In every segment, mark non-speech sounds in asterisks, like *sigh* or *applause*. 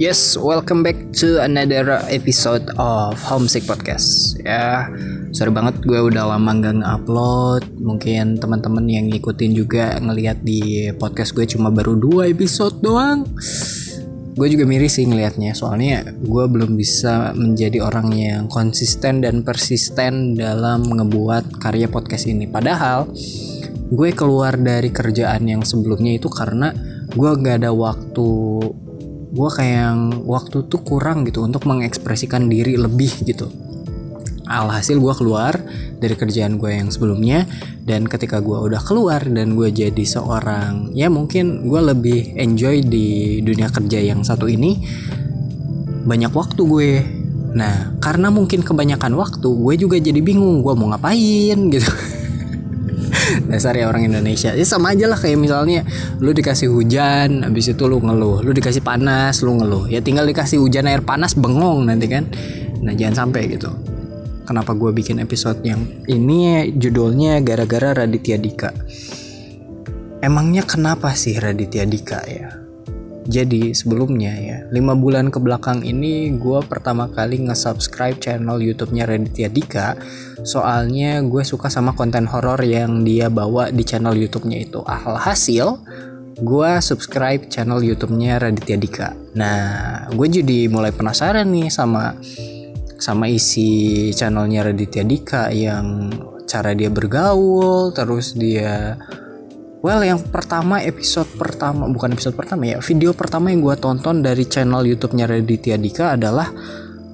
Yes, welcome back to another episode of Homesick Podcast. Ya, sorry banget gue udah lama nggak nge-upload. Mungkin teman-teman yang ngikutin juga ngelihat di podcast gue cuma baru dua episode doang. Gue juga miris sih ngelihatnya, soalnya gue belum bisa menjadi orang yang konsisten dan persisten dalam ngebuat karya podcast ini. Padahal gue keluar dari kerjaan yang sebelumnya itu karena gue gak ada waktu gue kayak yang waktu tuh kurang gitu untuk mengekspresikan diri lebih gitu. Alhasil gue keluar dari kerjaan gue yang sebelumnya dan ketika gue udah keluar dan gue jadi seorang ya mungkin gue lebih enjoy di dunia kerja yang satu ini banyak waktu gue. Nah karena mungkin kebanyakan waktu gue juga jadi bingung gue mau ngapain gitu *laughs* dasar ya orang Indonesia. Ya sama aja lah kayak misalnya lu dikasih hujan habis itu lu ngeluh. Lu dikasih panas lu ngeluh. Ya tinggal dikasih hujan air panas bengong nanti kan. Nah jangan sampai gitu. Kenapa gue bikin episode yang ini judulnya gara-gara Raditya Dika. Emangnya kenapa sih Raditya Dika ya jadi sebelumnya ya, lima bulan ke belakang ini gue pertama kali nge-subscribe channel YouTube-nya Raditya Dika. Soalnya gue suka sama konten horor yang dia bawa di channel YouTube-nya itu. Alhasil, gue subscribe channel YouTube-nya Raditya Dika. Nah, gue jadi mulai penasaran nih sama sama isi channelnya Raditya Dika yang cara dia bergaul, terus dia Well, yang pertama episode pertama bukan episode pertama ya, video pertama yang gue tonton dari channel YouTube-nya Raditya Dika adalah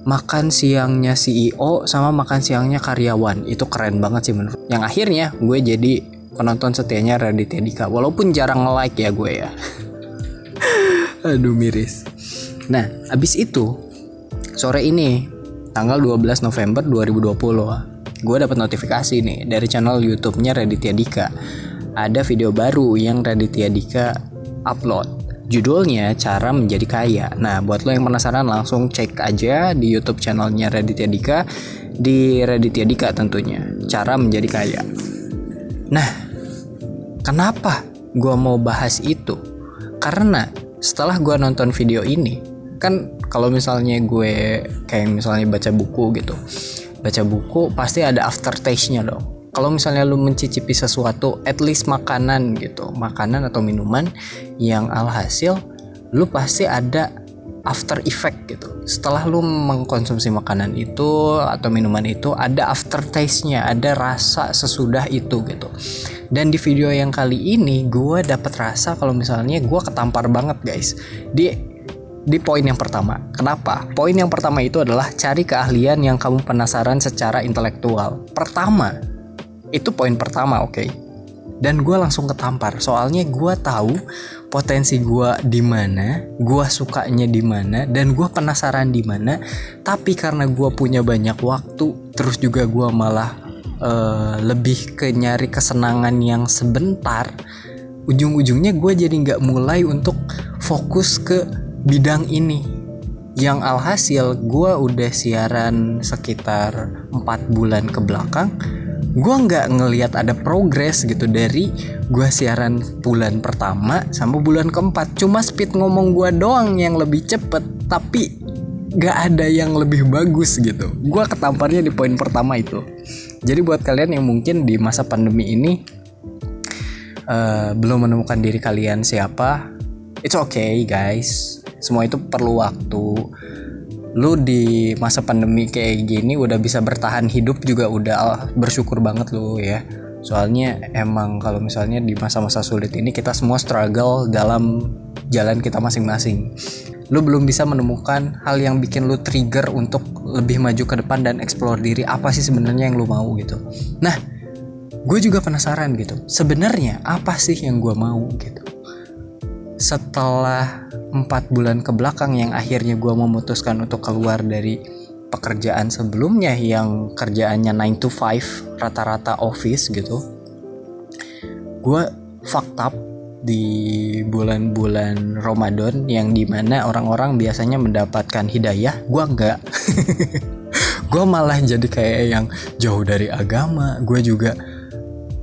makan siangnya CEO sama makan siangnya karyawan. Itu keren banget sih menurut. Yang akhirnya gue jadi penonton setianya Raditya Dika, walaupun jarang like ya gue ya. *laughs* Aduh miris. Nah, abis itu sore ini tanggal 12 November 2020 gue dapat notifikasi nih dari channel YouTube-nya Raditya Dika ada video baru yang Raditya Dika upload. Judulnya Cara Menjadi Kaya. Nah, buat lo yang penasaran langsung cek aja di YouTube channelnya Raditya Dika di Raditya Dika tentunya. Cara Menjadi Kaya. Nah, kenapa gue mau bahas itu? Karena setelah gue nonton video ini, kan kalau misalnya gue kayak misalnya baca buku gitu, baca buku pasti ada aftertaste-nya dong kalau misalnya lu mencicipi sesuatu at least makanan gitu makanan atau minuman yang alhasil lu pasti ada after effect gitu setelah lu mengkonsumsi makanan itu atau minuman itu ada aftertaste-nya ada rasa sesudah itu gitu dan di video yang kali ini gue dapet rasa kalau misalnya gue ketampar banget guys di di poin yang pertama. Kenapa? Poin yang pertama itu adalah cari keahlian yang kamu penasaran secara intelektual. Pertama, itu poin pertama oke. Okay? dan gue langsung ketampar. Soalnya gue tahu potensi gue di mana gue sukanya di mana dan gue penasaran di mana. Tapi karena gue punya banyak waktu terus juga gue malah uh, lebih ke nyari kesenangan yang sebentar ujung-ujungnya gue jadi nggak mulai untuk fokus ke bidang ini. Yang alhasil gue udah siaran sekitar 4 bulan ke belakang gue nggak ngelihat ada progres gitu dari gue siaran bulan pertama sama bulan keempat. Cuma speed ngomong gue doang yang lebih cepet tapi gak ada yang lebih bagus gitu. Gue ketamparnya di poin pertama itu. Jadi buat kalian yang mungkin di masa pandemi ini uh, belum menemukan diri kalian siapa it's okay guys. Semua itu perlu waktu lu di masa pandemi kayak gini udah bisa bertahan hidup juga udah bersyukur banget lu ya. Soalnya emang kalau misalnya di masa-masa sulit ini kita semua struggle dalam jalan kita masing-masing. Lu belum bisa menemukan hal yang bikin lu trigger untuk lebih maju ke depan dan explore diri apa sih sebenarnya yang lu mau gitu. Nah gue juga penasaran gitu. Sebenarnya apa sih yang gue mau gitu setelah empat bulan ke belakang yang akhirnya gue memutuskan untuk keluar dari pekerjaan sebelumnya yang kerjaannya 9 to 5 rata-rata office gitu gue fucked up di bulan-bulan Ramadan yang di mana orang-orang biasanya mendapatkan hidayah. Gue enggak *laughs* gue malah jadi kayak yang jauh dari agama. Gue juga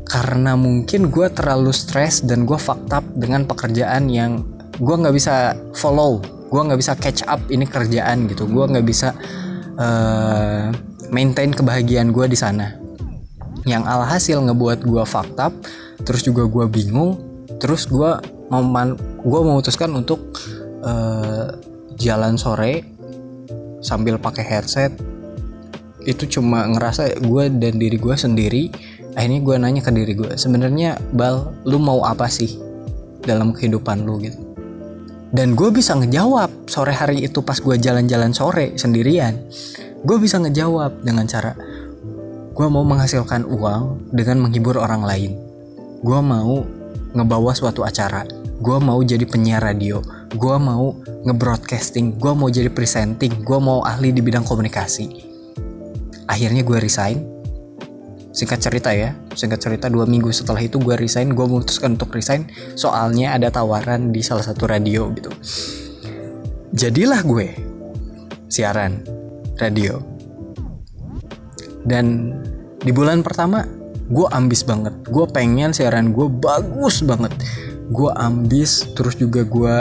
karena mungkin gue terlalu stres dan gue fucked up dengan pekerjaan yang gue nggak bisa follow gue nggak bisa catch up ini kerjaan gitu. Gue nggak bisa uh, maintain kebahagiaan gue di sana. Yang alhasil ngebuat gue fucked up terus juga gue bingung terus gue mau gue memutuskan untuk uh, jalan sore sambil pakai headset. Itu cuma ngerasa gue dan diri gue sendiri akhirnya gue nanya ke diri gue sebenarnya bal lu mau apa sih dalam kehidupan lu gitu? Dan gue bisa ngejawab sore hari itu pas gue jalan-jalan sore sendirian. Gue bisa ngejawab dengan cara gue mau menghasilkan uang dengan menghibur orang lain. Gue mau ngebawa suatu acara. Gue mau jadi penyiar radio. Gue mau ngebroadcasting. Gue mau jadi presenting. Gue mau ahli di bidang komunikasi. Akhirnya gue resign singkat cerita ya singkat cerita dua minggu setelah itu gue resign gue memutuskan untuk resign. Soalnya ada tawaran di salah satu radio gitu. Jadilah gue siaran radio. Dan di bulan pertama gue ambis banget. Gue pengen siaran gue bagus banget. Gue ambis terus juga gue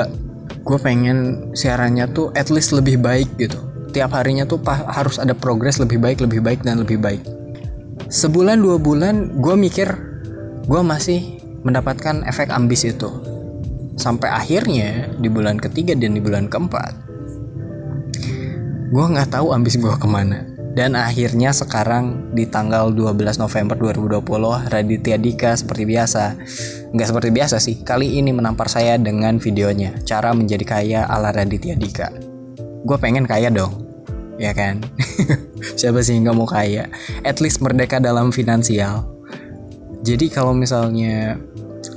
gue pengen siarannya tuh at least lebih baik gitu. Tiap harinya tuh harus ada progres lebih baik lebih baik dan lebih baik sebulan dua bulan gue mikir gue masih mendapatkan efek ambis itu. Sampai akhirnya di bulan ketiga dan di bulan keempat gue nggak tahu ambis gue ke mana. Dan akhirnya sekarang di tanggal 12 November 2020 Raditya Dika seperti biasa nggak seperti biasa sih kali ini menampar saya dengan videonya cara menjadi kaya ala Raditya Dika. Gue pengen kaya dong ya kan *laughs* siapa sih nggak mau kaya? At least merdeka dalam finansial. Jadi kalau misalnya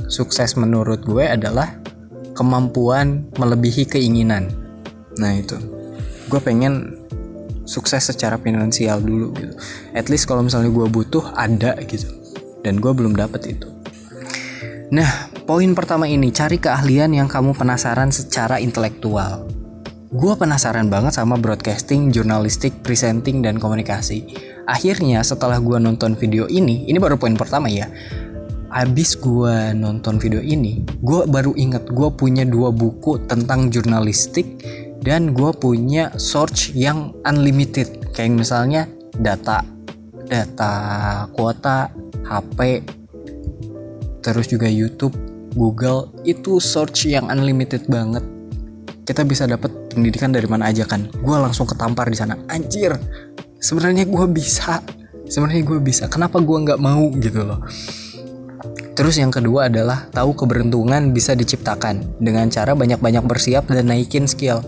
sukses menurut gue adalah kemampuan melebihi keinginan. Nah itu. Gue pengen sukses secara finansial dulu gitu. At least kalau misalnya gue butuh ada gitu. Dan gue belum dapet itu. Nah poin pertama ini cari keahlian yang kamu penasaran secara intelektual gue penasaran banget sama broadcasting, jurnalistik, presenting, dan komunikasi. Akhirnya setelah gue nonton video ini, ini baru poin pertama ya. Abis gue nonton video ini, gue baru inget gue punya dua buku tentang jurnalistik dan gue punya search yang unlimited. Kayak misalnya data, data kuota, HP, terus juga YouTube, Google, itu search yang unlimited banget kita bisa dapat pendidikan dari mana aja kan. Gue langsung ketampar di sana. Anjir sebenarnya gue bisa. Sebenarnya gue bisa. Kenapa gue nggak mau gitu loh? Terus yang kedua adalah tahu keberuntungan bisa diciptakan dengan cara banyak-banyak bersiap dan naikin skill.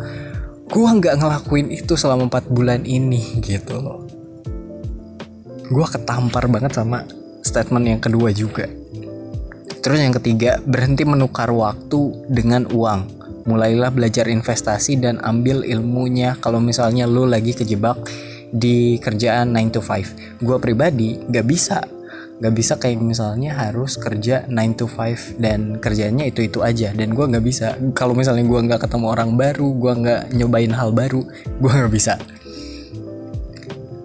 Gue nggak ngelakuin itu selama 4 bulan ini gitu loh. Gue ketampar banget sama statement yang kedua juga. Terus yang ketiga berhenti menukar waktu dengan uang mulailah belajar investasi dan ambil ilmunya. Kalau misalnya lu lagi kejebak di kerjaan 9 to 5 gue pribadi gak bisa. Gak bisa kayak misalnya harus kerja 9 to 5 dan kerjanya itu itu aja. Dan gue gak bisa. Kalau misalnya gue nggak ketemu orang baru gue nggak nyobain hal baru gue nggak bisa.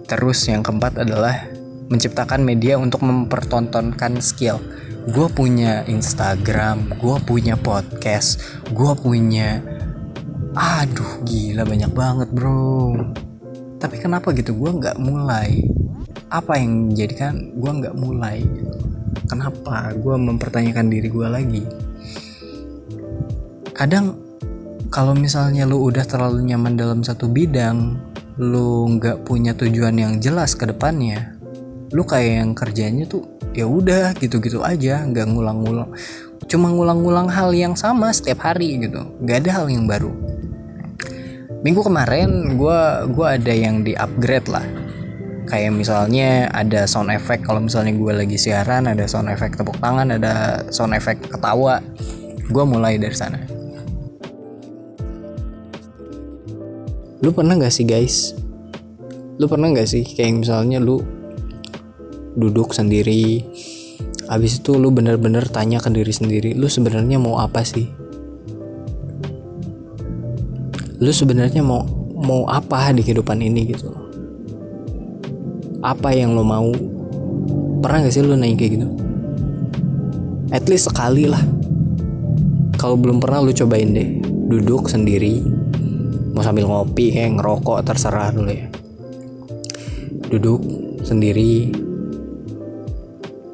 Terus yang keempat adalah menciptakan media untuk mempertontonkan skill. Gue punya Instagram gue punya podcast gue punya aduh gila banyak banget bro. Tapi kenapa gitu? Gue nggak mulai. Apa yang menjadikan gue nggak mulai? Kenapa gue mempertanyakan diri gue lagi? Kadang kalau misalnya lu udah terlalu nyaman dalam satu bidang lu nggak punya tujuan yang jelas ke depannya lu kayak yang kerjanya tuh ya udah gitu-gitu aja nggak ngulang-ngulang cuma ngulang-ngulang hal yang sama setiap hari gitu nggak ada hal yang baru. Minggu kemarin gue gua ada yang di upgrade lah. Kayak misalnya ada sound effect kalau misalnya gue lagi siaran ada sound effect tepuk tangan ada sound effect ketawa. Gue mulai dari sana. Lu pernah gak sih guys? Lu pernah gak sih kayak misalnya lu duduk sendiri. Habis itu lu bener-bener tanya ke diri sendiri lu sebenarnya mau apa sih? Lu sebenarnya mau mau apa di kehidupan ini gitu? Apa yang lo mau? Pernah gak sih lu nanya kayak gitu? At least sekali lah. Kalau belum pernah lu cobain deh duduk sendiri mau sambil ngopi kayak ngerokok terserah dulu ya. Duduk sendiri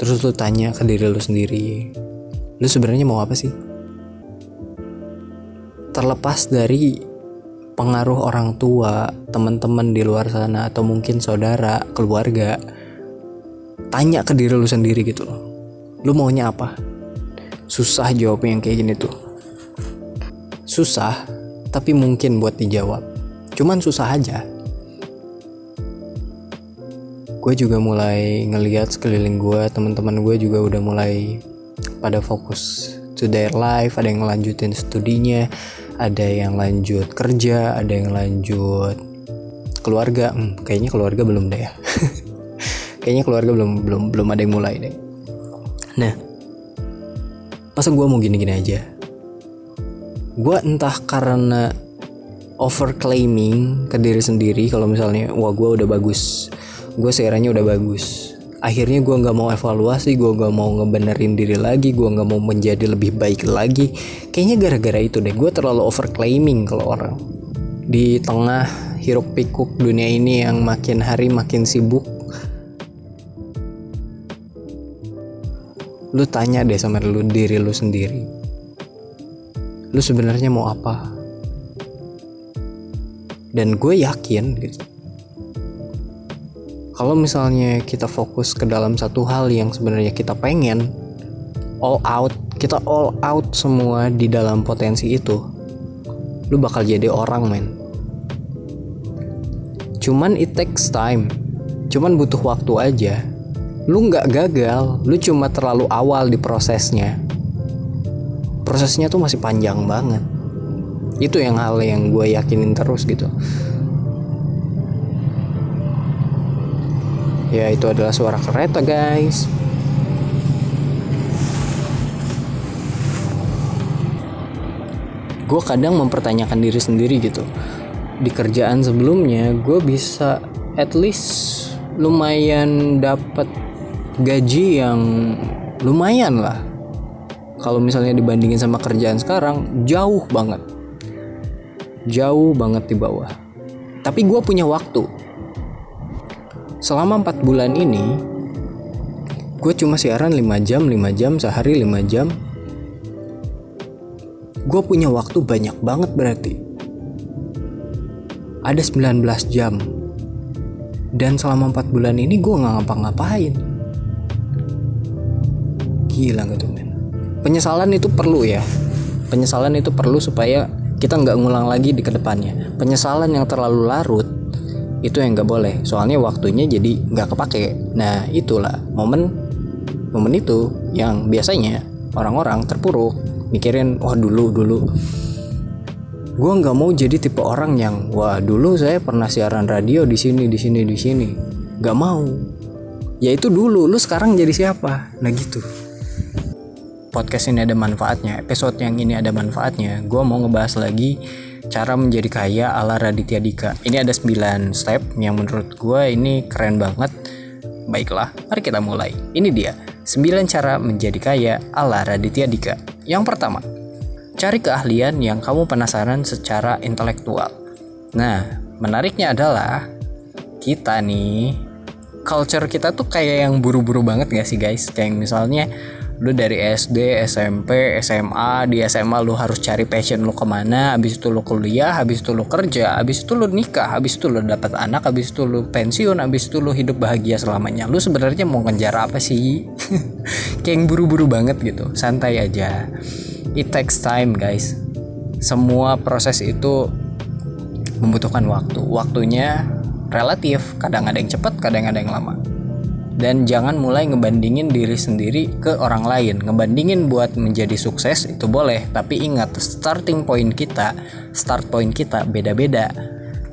terus lu tanya ke diri lu sendiri lu sebenarnya mau apa sih? Terlepas dari pengaruh orang tua teman-teman di luar sana atau mungkin saudara keluarga tanya ke diri lu sendiri gitu loh. Lu maunya apa? Susah jawab yang kayak gini tuh. Susah tapi mungkin buat dijawab. Cuman susah aja gue juga mulai ngeliat sekeliling gue teman-teman gue juga udah mulai pada fokus to their life ada yang ngelanjutin studinya ada yang lanjut kerja ada yang lanjut keluarga. Hmm, kayaknya keluarga belum deh ya. *laughs* Kayaknya keluarga belum belum belum ada yang mulai deh. Nah masa gue mau gini-gini aja? Gue entah karena overclaiming ke diri sendiri kalau misalnya wah gue udah bagus gue sekiranya udah bagus. Akhirnya gue nggak mau evaluasi gue nggak mau ngebenerin diri lagi gue nggak mau menjadi lebih baik lagi. Kayaknya gara-gara itu deh gue terlalu overclaiming kalau orang. Di tengah hiruk pikuk dunia ini yang makin hari makin sibuk lu tanya deh sama lu diri lu sendiri. Lu sebenarnya mau apa? Dan gue yakin gitu kalau misalnya kita fokus ke dalam satu hal yang sebenarnya kita pengen all out kita all out semua di dalam potensi itu lu bakal jadi orang men. Cuman it takes time. Cuman butuh waktu aja. Lu nggak gagal lu cuma terlalu awal di prosesnya. Prosesnya tuh masih panjang banget. Itu yang hal yang gue yakinin terus gitu ya itu adalah suara kereta guys. Gue kadang mempertanyakan diri sendiri gitu. Di kerjaan sebelumnya gue bisa at least lumayan dapat gaji yang lumayan lah. Kalau misalnya dibandingin sama kerjaan sekarang jauh banget. Jauh banget di bawah. Tapi gue punya waktu selama 4 bulan ini gue cuma siaran 5 jam 5 jam sehari 5 jam. Gue punya waktu banyak banget berarti. Ada 19 jam. Dan selama 4 bulan ini gue nggak ngapa-ngapain. Gila gak tuh men. Penyesalan itu perlu ya. Penyesalan itu perlu supaya kita nggak ngulang lagi di ke depannya. Penyesalan yang terlalu larut itu yang nggak boleh. Soalnya waktunya jadi nggak kepake. Nah itulah momen momen itu yang biasanya orang-orang terpuruk mikirin wah dulu dulu. Gue nggak mau jadi tipe orang yang wah dulu saya pernah siaran radio di sini di sini di sini. Nggak mau. Ya itu dulu lu sekarang jadi siapa? Nah gitu. Podcast ini ada manfaatnya episode yang ini ada manfaatnya. Gue mau ngebahas lagi cara menjadi kaya ala Raditya Dika. Ini ada 9 step yang menurut gue ini keren banget. Baiklah, mari kita mulai. Ini dia, 9 cara menjadi kaya ala Raditya Dika. Yang pertama, cari keahlian yang kamu penasaran secara intelektual. Nah, menariknya adalah kita nih, culture kita tuh kayak yang buru-buru banget gak sih guys? Kayak misalnya lu dari SD, SMP, SMA, di SMA lu harus cari passion lu ke mana, habis itu lu kuliah, habis itu lu kerja, habis itu lu nikah, habis itu lu dapat anak, habis itu lu pensiun, habis itu lu hidup bahagia selamanya. Lu sebenarnya mau ngejar apa sih? *laughs* Kayak yang buru-buru banget gitu. Santai aja. It takes time, guys. Semua proses itu membutuhkan waktu. Waktunya relatif, kadang ada yang cepat, kadang ada yang lama dan jangan mulai ngebandingin diri sendiri ke orang lain. Ngebandingin buat menjadi sukses itu boleh. Tapi ingat starting point kita start point kita beda-beda.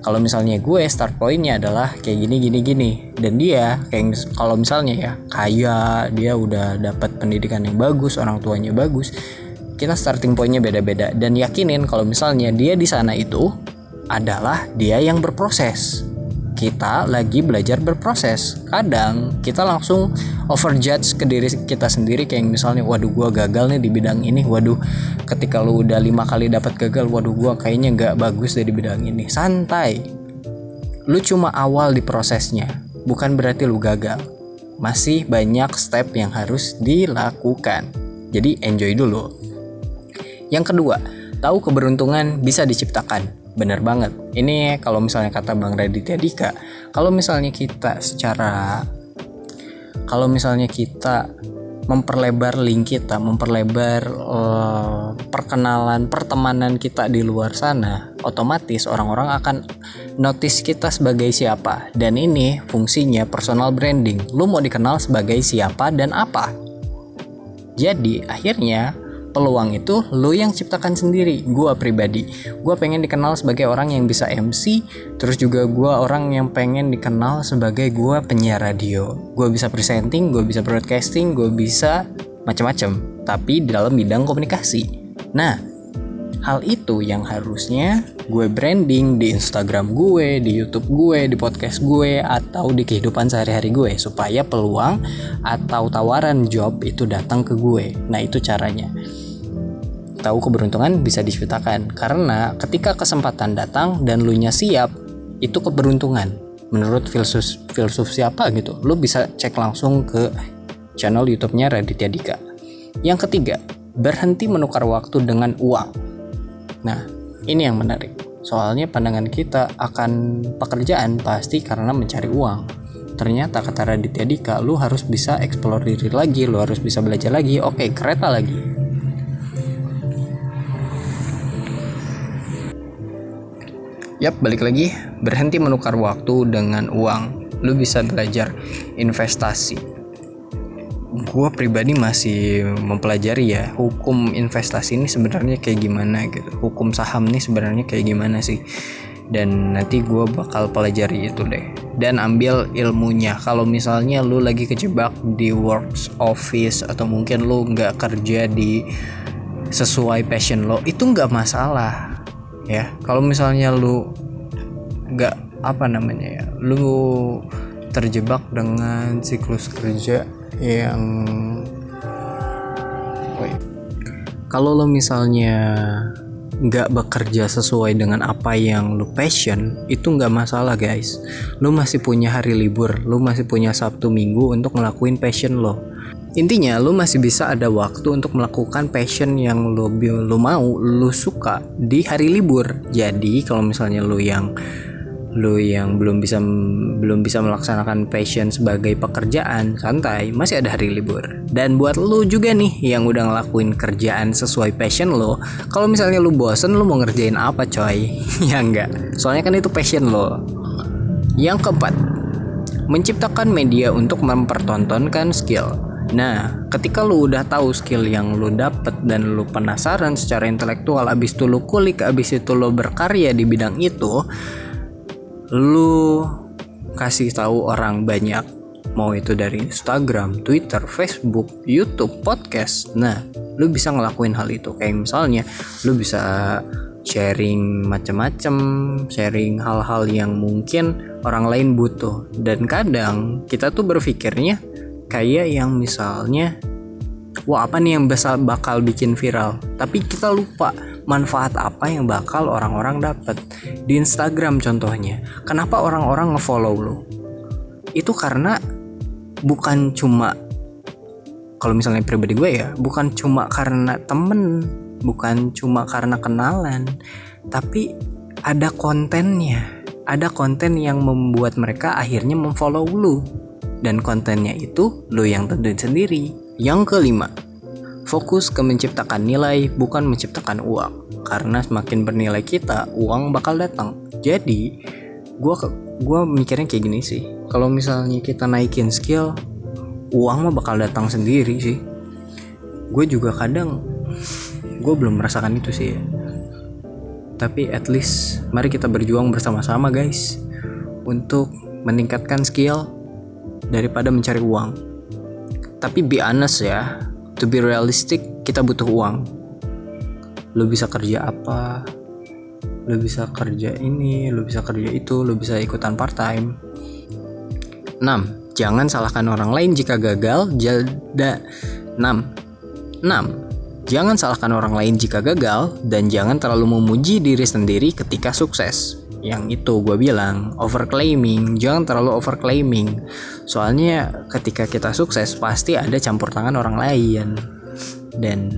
Kalau misalnya gue start pointnya adalah kayak gini gini gini. Dan dia kayak kalau misalnya ya kaya dia udah dapat pendidikan yang bagus orang tuanya bagus kita starting pointnya beda-beda. Dan yakinin kalau misalnya dia di sana itu adalah dia yang berproses kita lagi belajar berproses. Kadang kita langsung overjudge ke diri kita sendiri kayak misalnya, waduh gue gagal nih di bidang ini, waduh ketika lu udah lima kali dapat gagal, waduh gue kayaknya nggak bagus dari bidang ini. Santai, lu cuma awal di prosesnya, bukan berarti lu gagal. Masih banyak step yang harus dilakukan. Jadi enjoy dulu. Yang kedua, tahu keberuntungan bisa diciptakan bener banget. Ini kalau misalnya kata Bang Raditya Dika kalau misalnya kita secara kalau misalnya kita memperlebar link kita memperlebar uh, perkenalan pertemanan kita di luar sana otomatis orang-orang akan notice kita sebagai siapa. Dan ini fungsinya personal branding. Lu mau dikenal sebagai siapa dan apa? Jadi akhirnya peluang itu lo yang ciptakan sendiri gue pribadi. Gue pengen dikenal sebagai orang yang bisa MC terus juga gue orang yang pengen dikenal sebagai gue penyiar radio. Gue bisa presenting gue bisa broadcasting gue bisa macam-macam tapi di dalam bidang komunikasi. Nah hal itu yang harusnya gue branding di Instagram gue, di YouTube gue, di podcast gue, atau di kehidupan sehari-hari gue supaya peluang atau tawaran job itu datang ke gue. Nah, itu caranya tahu keberuntungan bisa diciptakan karena ketika kesempatan datang dan lu nya siap itu keberuntungan. Menurut filsuf filsuf siapa gitu lu bisa cek langsung ke channel YouTube-nya Raditya Dika. Yang ketiga berhenti menukar waktu dengan uang. Nah ini yang menarik. Soalnya pandangan kita akan pekerjaan pasti karena mencari uang. Ternyata kata Raditya Dika lu harus bisa explore diri lagi lu harus bisa belajar lagi. Oke kereta lagi Yap, balik lagi. Berhenti menukar waktu dengan uang. Lu bisa belajar investasi. Gue pribadi masih mempelajari ya hukum investasi ini sebenarnya kayak gimana gitu. Hukum saham ini sebenarnya kayak gimana sih. Dan nanti gue bakal pelajari itu deh. Dan ambil ilmunya. Kalau misalnya lu lagi kejebak di works office atau mungkin lu nggak kerja di sesuai passion lo, itu nggak masalah ya kalau misalnya lu nggak apa namanya ya lu terjebak dengan siklus kerja yang kalau lo misalnya nggak bekerja sesuai dengan apa yang lu passion itu nggak masalah guys. Lu masih punya hari libur lu masih punya sabtu minggu untuk ngelakuin passion lo Intinya lu masih bisa ada waktu untuk melakukan passion yang lu, lu mau, lu suka di hari libur. Jadi kalau misalnya lu yang lu yang belum bisa belum bisa melaksanakan passion sebagai pekerjaan santai masih ada hari libur. Dan buat lu juga nih yang udah ngelakuin kerjaan sesuai passion lo kalau misalnya lu bosen lu mau ngerjain apa coy? *laughs* Ya enggak. Soalnya kan itu passion lo yang keempat menciptakan media untuk mempertontonkan skill Nah, ketika lu udah tahu skill yang lu dapet dan lu penasaran secara intelektual, abis itu lu kulik, abis itu lu berkarya di bidang itu, lu kasih tahu orang banyak, mau itu dari Instagram, Twitter, Facebook, YouTube, podcast. Nah, lu bisa ngelakuin hal itu. Kayak misalnya, lu bisa sharing macam-macam, sharing hal-hal yang mungkin orang lain butuh. Dan kadang kita tuh berpikirnya kayak yang misalnya wah apa nih yang bisa bakal bikin viral? Tapi kita lupa manfaat apa yang bakal orang-orang dapat di Instagram contohnya kenapa orang-orang ngefollow lo itu karena bukan cuma kalau misalnya pribadi gue ya bukan cuma karena temen bukan cuma karena kenalan tapi ada kontennya. Ada konten yang membuat mereka akhirnya memfollow lu dan kontennya itu lo yang tentuin sendiri. Yang kelima, fokus ke menciptakan nilai bukan menciptakan uang. Karena semakin bernilai kita, uang bakal datang. Jadi, gue gua mikirnya kayak gini sih. Kalau misalnya kita naikin skill, uang mah bakal datang sendiri sih. Gue juga kadang gue belum merasakan itu sih ya. Tapi at least mari kita berjuang bersama-sama guys untuk meningkatkan skill daripada mencari uang. Tapi be honest ya, to be realistic kita butuh uang. Lu bisa kerja apa? lu bisa kerja ini lu bisa kerja itu lu bisa ikutan part time 6. Jangan salahkan orang lain jika gagal. Jada 6. 6. Jangan salahkan orang lain jika gagal dan jangan terlalu memuji diri sendiri ketika sukses. Yang itu gue bilang overclaiming, jangan terlalu overclaiming. Soalnya ketika kita sukses pasti ada campur tangan orang lain. Dan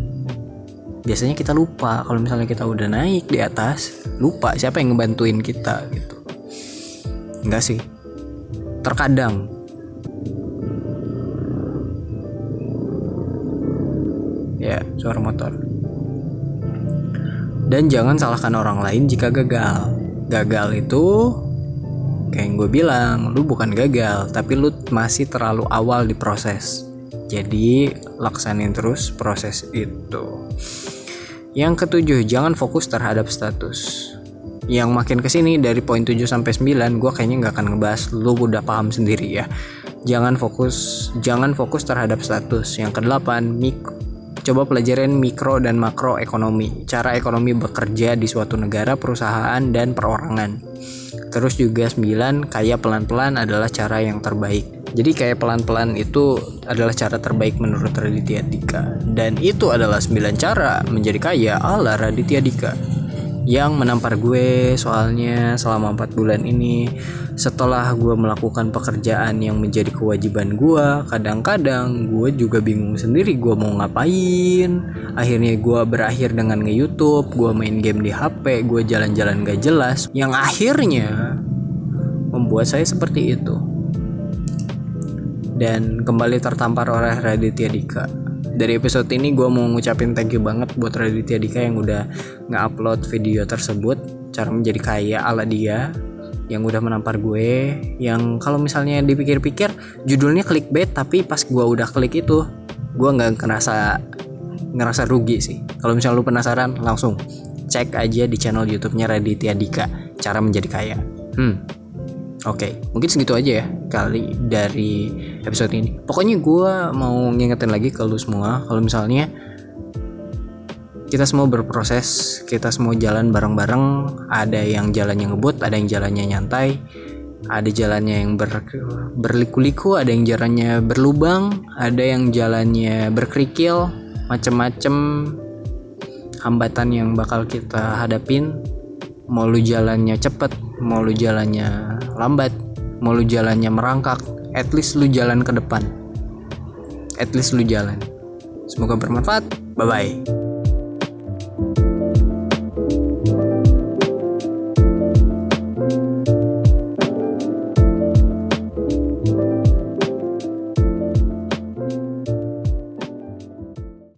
biasanya kita lupa. Kalau misalnya kita udah naik di atas lupa siapa yang ngebantuin kita gitu. Enggak sih. Terkadang. Ya suara motor. Dan jangan salahkan orang lain jika gagal gagal itu kayak yang gue bilang lu bukan gagal tapi lu masih terlalu awal di proses jadi laksanin terus proses itu. Yang ketujuh, jangan fokus terhadap status. Yang makin ke sini dari poin 7 sampai 9 gue kayaknya nggak akan ngebahas lu udah paham sendiri ya. Jangan fokus jangan fokus terhadap status. Yang kedelapan, mik coba pelajarin mikro dan makro ekonomi. Cara ekonomi bekerja di suatu negara, perusahaan dan perorangan. Terus juga 9, kaya pelan-pelan adalah cara yang terbaik jadi kayak pelan-pelan itu adalah cara terbaik menurut Raditya Dika. Dan itu adalah 9 cara menjadi kaya ala Raditya Dika. Yang menampar gue soalnya selama 4 bulan ini. Setelah gue melakukan pekerjaan yang menjadi kewajiban gue kadang-kadang gue juga bingung sendiri gue mau ngapain. Akhirnya gue berakhir dengan nge-youtube gue main game di hp gue jalan-jalan gak jelas. Yang akhirnya membuat saya seperti itu. Dan kembali tertampar oleh Raditya Dika. Dari episode ini gue mau ngucapin thank you banget buat Raditya Dika yang udah nge-upload video tersebut. Cara menjadi kaya ala dia yang udah menampar gue yang kalau misalnya dipikir-pikir judulnya clickbait tapi pas gue udah klik itu gue nggak ngerasa ngerasa rugi sih. Kalau misalnya lu penasaran langsung cek aja di channel YouTube-nya Raditya Dika cara menjadi kaya. Hmm Oke, okay, mungkin segitu aja ya kali dari episode ini. Pokoknya gue mau ngingetin lagi ke lu semua kalau misalnya kita semua berproses, kita semua jalan bareng-bareng. Ada yang jalannya ngebut, ada yang jalannya nyantai, ada jalannya yang ber, berliku-liku, ada yang jalannya berlubang, ada yang jalannya berkerikil, macem-macem hambatan yang bakal kita hadapin. Mau lu jalannya cepet, mau lu jalannya lambat mau lu jalannya merangkak at least lu jalan ke depan. At least lu jalan. Semoga bermanfaat. Bye bye